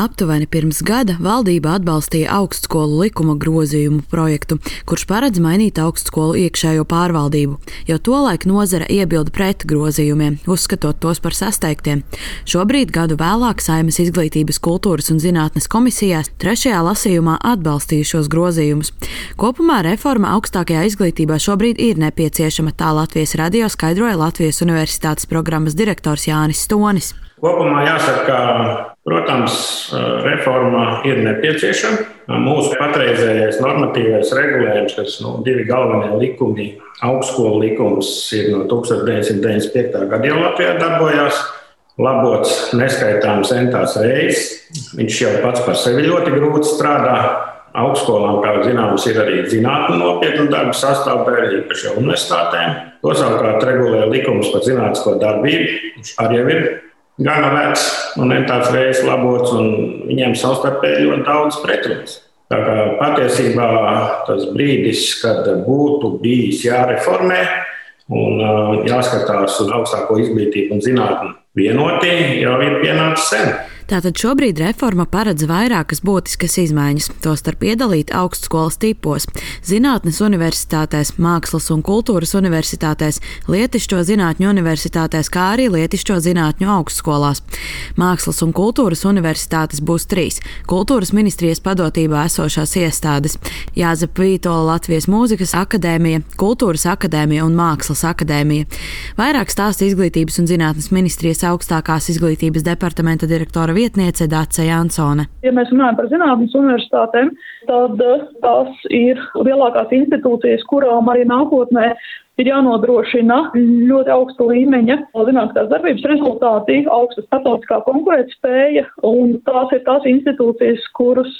Aptuveni pirms gada valdība atbalstīja augstskolu likuma grozījumu projektu, kurš paredz mainīt augstskolu iekšējo pārvaldību, jo tolaik nozara iebilda pret grozījumiem, uzskatot tos par sasteigtiem. Šobrīd, gadu vēlāk, Saimas izglītības, kultūras un zinātnes komisijās trešajā lasījumā atbalstīja šos grozījumus. Kopumā reforma augstākajā izglītībā šobrīd ir nepieciešama, tā Latvijas radio skaidroja Latvijas Universitātes programmas direktors Jānis Stonis. Kopumā jāsaka, ka, protams, reforma ir nepieciešama. Mūsu patreizējais normatīvais regulējums, kas nu, divi galvenie likumi, augstskolu likums ir no 1995. gada jau Latvijā darbojās. Labots neskaitāms centās reizes. Viņš jau pats par sevi ļoti grūti strādā. Augstskolām, kā zināms, ir arī zinātnē nopietna darba sastāvdaļa, īpaši universitātēm. To savukārt regulē likums par zinātnisko darbību. Viņš arī ir gana vecs un ne tāds reizes labots, un viņiem savstarpēji ļoti daudz pretrunas. Tā kā patiesībā tas brīdis, kad būtu bijis jāreformē un jāskatās uz augstāko izglītību un zinātni vienotī, jau ir pienācis sen. Tātad šobrīd reforma paredz vairākas būtiskas izmaiņas, tostarp iedalīt augstskolas tipos - zinātnes universitātēs, mākslas un kultūras universitātēs, lietišķo zinātņu universitātēs, kā arī lietišķo zinātņu augstskolās. Mākslas un kultūras universitātes būs trīs - kultūras ministrijas padotībā esošās iestādes - Jāzep Vītola Latvijas mūzikas akadēmija, kultūras akadēmija un mākslas akadēmija. Vairāk stāsta izglītības un zinātnes ministrijas augstākās izglītības departamenta direktora vietniece Dāce Jansone. Ja mēs runājam par zinātnes universitātēm, tad eh, tās ir lielākās institūcijas, kurām arī nākotnē ir jānodrošina ļoti augsta līmeņa zinātniskās darbības rezultāti, augsta starptautiskā konkurētspēja, un tās ir tās institūcijas, kuras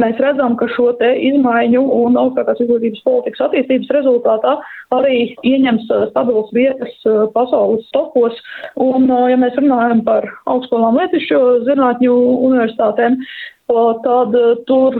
mēs redzam, ka šo te izmaiņu un augstākās izglītības politikas attīstības rezultātā arī ieņems stabilas vietas pasaules topos. Un, ja mēs runājam par augstskolām lietišķo zinātņu universitātēm, tad tur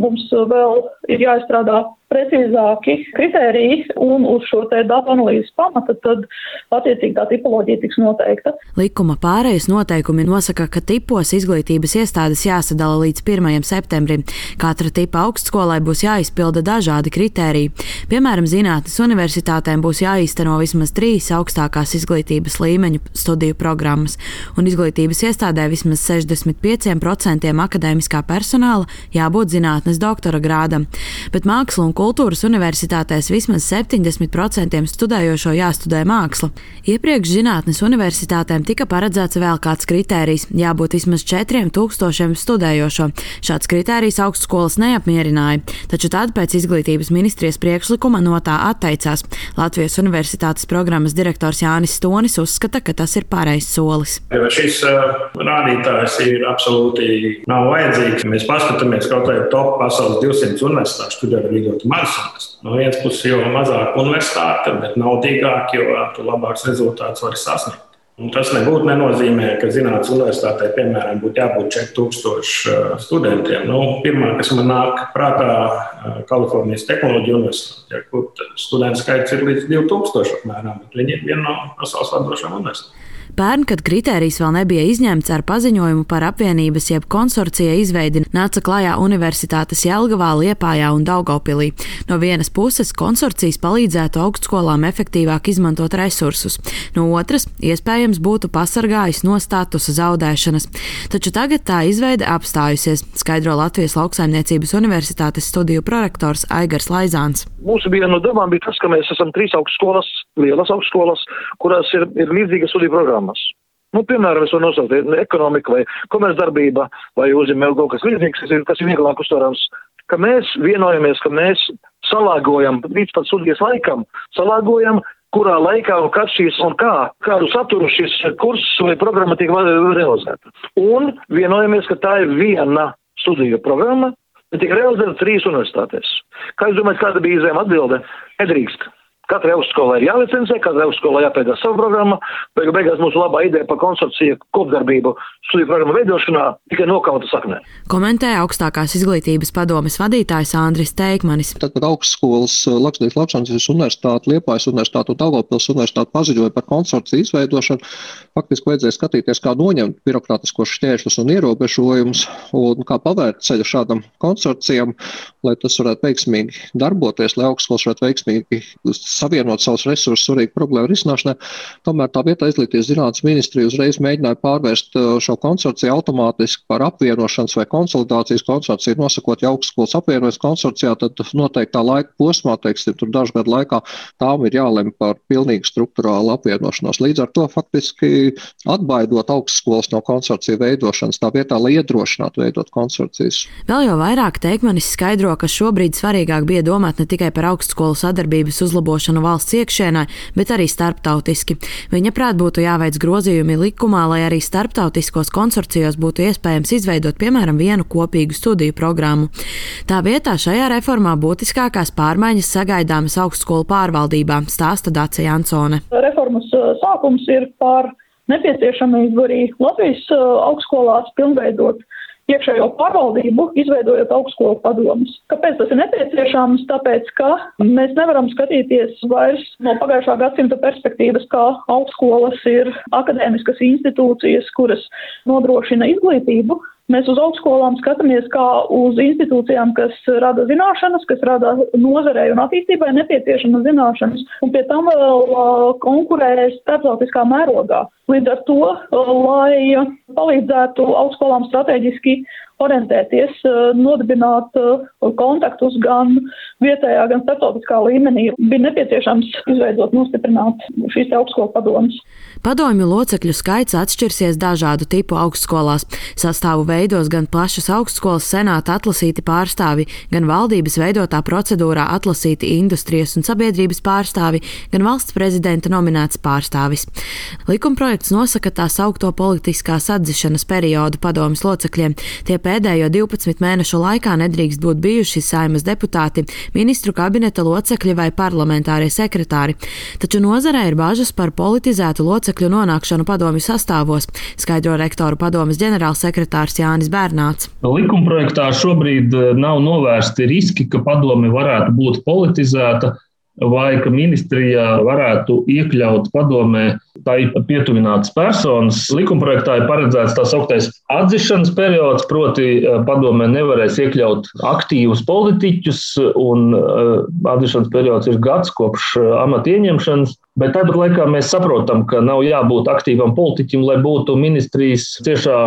mums vēl ir jāizstrādā precīzāki kritēriji un uz šo te datu analīzes pamata, tad attiecīgi tā tipoloģija tiks noteikta. Likuma pārējais noteikumi nosaka, ka tipos izglītības iestādes jāsadala līdz 1. septembrim. Katra tipa augstskolai būs jāizpilda dažādi kritēriji. Piemēram, zinātnes universitātēm būs jāīsteno vismaz trīs augstākās izglītības līmeņu studiju programmas, un izglītības iestādē vismaz 65% akadēmiskā personāla jābūt zinātnes doktora grādam. Bet māksla un kultūras universitātēs vismaz 70% studējošo jāstudē māksla. Iepriekš zinātnes universitātēm tika paredzēts vēl kāds kritērijs - jābūt vismaz 4000 studējošo. Šāds kritērijs augstskolas neapmierināja, taču tad pēc izglītības ministrijas priekšlikuma no tā atteicās. Latvijas universitātes programmas direktors Jānis Stonis uzskata, ka tas ir pareizs solis. Šis uh, rādītājs ir absolūti nav vajadzīgs. Mēs paskatāmies kaut vai top pasaules 200 universitātes, tur ir ļoti ļoti mazs. No vienas puses, jo mazāk universitāte, bet naudīgāk, jo labāks rezultāts var sasniegt. Un tas nebūtu nenozīmē, ka zinātnīs universitātē, piemēram, būtu jābūt 4000 studentiem. Nu, pirmā, kas man nāk prātā, Kalifornijas Tehnoloģija universitāte, kur studentu skaits ir līdz 2000 apmēram, bet viņi ir viena no pasaules vadošajām universitātēm. Pērn, kad kritērijs vēl nebija izņemts ar paziņojumu par apvienības jeb konsorcija izveidi, nāca klajā universitātes Jelgavā, Liepājā un Daugopilī. No vienas puses konsorcijas palīdzētu augstskolām efektīvāk izmantot resursus, no otras iespējams būtu pasargājis no statusa zaudēšanas. Taču tagad tā izveide apstājusies, skaidro Latvijas lauksaimniecības universitātes studiju prorektors Aigars Laizāns. Mūsu viena no domām bija tas, ka mēs esam trīs augstskolas, lielas augstskolas, kurās ir, ir līdzīga studiju programmas. Nu, piemēram, es varu nosaukt ekonomika vai komercdarbība vai uzņēmē kaut kas līdzīgs, kas ir, kas ir vieglāk uztverams, ka mēs vienojamies, ka mēs salāgojam līdz pat studijas laikam, salāgojam, kurā laikā un kad šīs un kā, kādu saturu šis kurs vai programma tiek realizēta. Un vienojamies, ka tā ir viena studiju programma, bet tiek realizēta trīs universitātēs. Kā jūs domājat, kāda bija izējuma atbilde? Nedrīkst. Katrai augstskolai ir jālicencē, katrai augstskolai jāpēdā savu programmu. Beigu beigās mūsu labā ideja par konsorciju kopdarbību studiju programmu veidošanā tikai nokauta saknē. Komentēja augstākās izglītības padomes vadītājs Andris Teikmanis. Tad, kad augstskolas eh, Latvijas Latvijas universitāte, Liepājas universitāte un Daugavpils universitāte paziņoja par konsorciju izveidošanu, faktiski vajadzēja skatīties, kā noņemt birokrātiskos šķēršļus un ierobežojumus un kā pavērt ceļu šādam konsorcijam, lai tas varētu veiksmīgi darboties, lai augstskolas varētu veiksmīgi savienot savus resursus svarīgu problēmu risināšanai. Tomēr tā vietā izglītības zinātnes ministrija uzreiz mēģināja pārvērst uh, šo konsorciju automātiski par apvienošanas vai konsolidācijas konsorciju, nosakot, ja augstskolas apvienojas konsorcijā, tad noteiktā laika posmā, teiksim, tur dažu gadu laikā tām ir jālem par pilnīgu struktūrālu apvienošanos. Līdz ar to faktiski atbaidot augstskolas no konsorcija veidošanas, tā vietā, lai iedrošinātu veidot konsorcijas. Vēl jau vairāk teikmanis skaidro, ka šobrīd svarīgāk bija domāt ne tikai par augstskolu sadarbības uzlabošanu, valsts iekšēnē, bet arī starptautiski. Viņa prāt būtu jāveic grozījumi likumā, lai arī starptautiskos konsorcijos būtu iespējams izveidot, piemēram, vienu kopīgu studiju programmu. Tā vietā šajā reformā būtiskākās pārmaiņas sagaidāmas augstskolu pārvaldībā, stāsta Dācija Ansone. Reformas uh, sākums ir par nepieciešamību arī Latvijas uh, augstskolās pilnveidot iekšējo pārvaldību, izveidojot augstskolu padomus. Kāpēc tas ir nepieciešams? Tāpēc, ka mēs nevaram skatīties vairs no pagājušā gadsimta perspektīvas, kā augstskolas ir akadēmiskas institūcijas, kuras nodrošina izglītību, Mēs uz augstskolām skatāmies kā uz institūcijām, kas rada zināšanas, kas rada nozarei un attīstībai nepieciešamas zināšanas, un pie tam vēl uh, konkurē starptautiskā mērogā. Līdz ar to, uh, lai palīdzētu augstskolām strateģiski orientēties, eh, nodibināt eh, kontaktus gan vietējā, gan starptautiskā līmenī. Bija nepieciešams izveidot, nostiprināt šīs augstskolu padomus. Padomju locekļu skaits atšķirsies dažādu tipu augstskolās. Sastāvu veidos gan plašas augstskolas senāta atlasīti pārstāvi, gan valdības veidotā procedūrā atlasīti industrijas un sabiedrības pārstāvi, gan valsts prezidenta nominēts pārstāvis. Likumprojekts nosaka tā saukto politiskās atzišanas periodu padomjas locekļiem. Tie pēdējo 12 mēnešu laikā nedrīkst būt bijuši saimas deputāti, ministru kabineta locekļi vai parlamentārie sekretāri. Taču nozarē ir bažas par politizētu locekļu nonākšanu padomju sastāvos, skaidro rektoru padomas ģenerālsekretārs Jānis Bērnāts. Likumprojektā šobrīd eh, nav novērsti riski, ka padome varētu būt politizēta vai ka ministrijā varētu iekļaut padomē tā pietuvinātas personas. Likumprojektā ir paredzēts tā sauktais atzīšanas periods, proti eh, padomē nevarēs iekļaut aktīvus politiķus, un eh, atzīšanas periods ir gads kopš eh, amata ieņemšanas. Bet tāpat laikā mēs saprotam, ka nav jābūt aktīvam politiķim, lai būtu ministrijas ciešā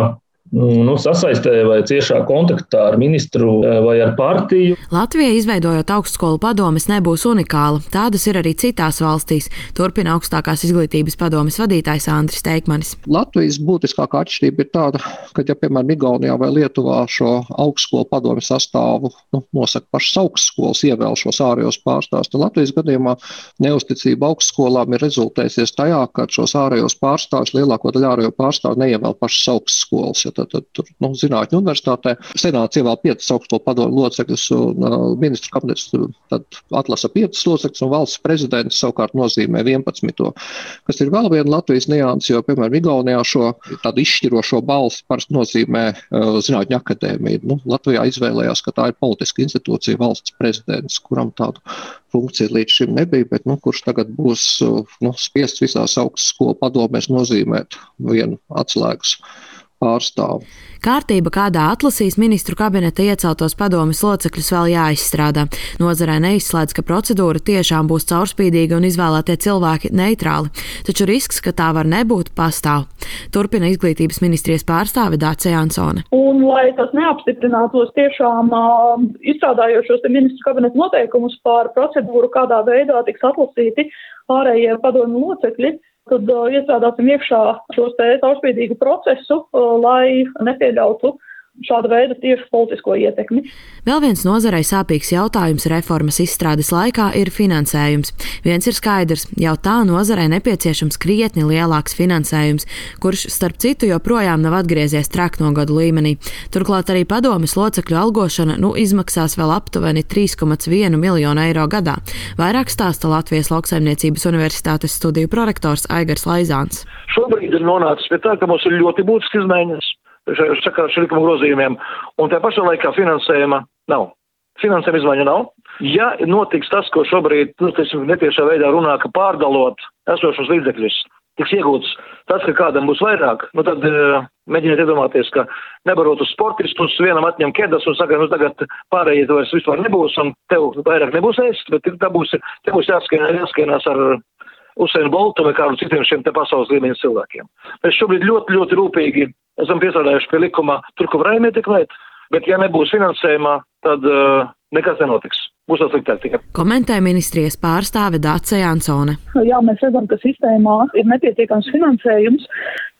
nu, sasaistē vai ciešā kontaktā ar ministru eh, vai ar partiju. Latvijai izveidojot augstskolu padomes nebūs unikāla. Tādas ir arī citās valstīs, turpina augstākās izglītības padomes vadītājs Andris Teikmanis. Latvijas būtiskākā atšķirība ir tāda, ka, ja piemēram Igaunijā vai Lietuvā šo augstskolu padomu sastāvu nu, nosaka pašas augstskolas, ievēl šos ārējos pārstāvjus, tad Latvijas gadījumā neusticība augstskolām ir rezultējusies tajā, ka šos ārējos pārstāvjus lielāko daļu ārējo pārstāvju neievēl pašas augstskolas. Ja tad, tad tur nu, zinātņu universitātē. Senāts ievēl piecus augsto padomu locekļus, un uh, ministru kabinets atlasa piecus locekļus, un valsts prezidents savukārt nozīmē 11. Kas ir vēl viena Latvijas nianses, jo, piemēram, Igaunijā šo tādu izšķirošo balsi parasti nozīmē uh, Zinātņu akadēmija. Nu, Latvijā izvēlējās, ka tā ir politiska institūcija, valsts prezidents, kuram tādu funkciju līdz šim nebija, bet nu, kurš tagad būs uh, nu, spiests visās augstskolas skolu padomēs nozīmēt vienu atslēgas pārstāvu. Kārtība, kādā atlasīs ministru kabineta ieceltos padomis locekļus, vēl jāizstrādā. Nozarē neizslēdz, ka procedūra tiešām būs caurspīdīga un izvēlētie cilvēki neitrāli, taču risks, ka tā var nebūt, pastāv. Turpina izglītības ministrijas pārstāve Dācija Ansone. Un, lai tas neapstiprinātos tiešām uh, izstrādājot šos ministru kabineta noteikumus par procedūru, kādā veidā tiks atlasīti ārējie padomu locekļi, tad uh, iestrādāsim iekšā šos te caurspīdīgu procesu, uh, lai nepieļautu šāda veida tieši politisko ietekmi. Vēl viens nozarei sāpīgs jautājums reformas izstrādes laikā ir finansējums. Viens ir skaidrs, jau tā nozarei nepieciešams krietni lielāks finansējums, kurš, starp citu, joprojām nav atgriezies traknogadu līmenī. Turklāt arī padomes locekļu algošana nu izmaksās vēl aptuveni 3,1 miljonu eiro gadā. Vairāk stāsta Latvijas lauksaimniecības universitātes studiju prorektors Aigars Laizāns. Šobrīd ir nonācis pie tā, ka mums ir ļoti būtisks izmaiņas sakarā ar likuma grozījumiem, un tā pašā laikā finansējuma nav. Finansējuma izmaiņa nav. Ja notiks tas, ko šobrīd, nu, teiksim, netiešā veidā runā, ka pārdalot esošos līdzekļus, tiks iegūts tas, ka kādam būs vairāk, nu tad uh, mēģiniet iedomāties, ka nebarot uz sportistus, vienam atņem kedas un saka, nu tagad pārējie vairs vispār nebūs un tev vairāk nebūs ēst, bet tā būs, te būs jāskienās ar Usainu Boltu vai kādiem citiem šiem te pasaules līmeņa cilvēkiem. Mēs šobrīd ļoti, ļoti rūpīgi esam piestrādājuši pie likuma tur, kur varējām ietekmēt, bet ja nebūs finansējumā, tad uh, nekas nenotiks. Būs vēl sliktāk tikai. Komentē ministrijas pārstāve Dāce Jansone. Jā, mēs redzam, ka sistēmā ir nepietiekams finansējums.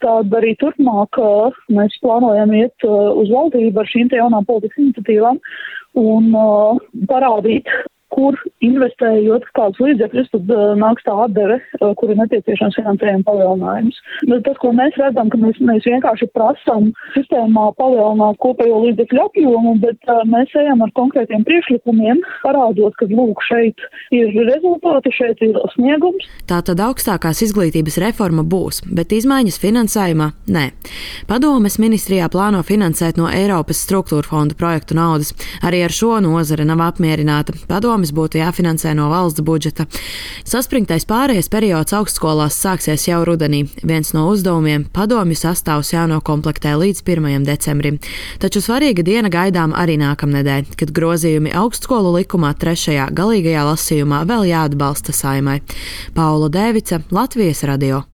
Tad arī turpmāk uh, mēs plānojam iet uh, uz valdību ar šīm jaunām politikas iniciatīvām un uh, parādīt, kur investējot kādus līdzekļus, tad uh, nāks tā atdeve, uh, kur ir nepieciešams finansējuma palielinājums. Bet tas, ko mēs redzam, ka mēs, mēs vienkārši prasam sistēmā palielināt kopējo līdzekļu apjomu, bet uh, mēs ejam ar konkrētiem priekšlikumiem, parādot, ka lūk, šeit ir rezultāti, šeit ir sniegums. Tā tad augstākās izglītības reforma būs, bet izmaiņas finansējumā nē. Padomes ministrijā plāno finansēt no Eiropas struktūra fondu projektu naudas. Arī ar šo nozare nav apmierināta. Padomes programmas būtu jāfinansē no valsts budžeta. Saspringtais pārējais periods augstskolās sāksies jau rudenī. Viens no uzdevumiem - padomju sastāvs jānokomplektē līdz 1. decembrim. Taču svarīga diena gaidām arī nākamnedēļ, kad grozījumi augstskolu likumā trešajā galīgajā lasījumā vēl jāatbalsta saimai. Paula Dēvica, Latvijas radio.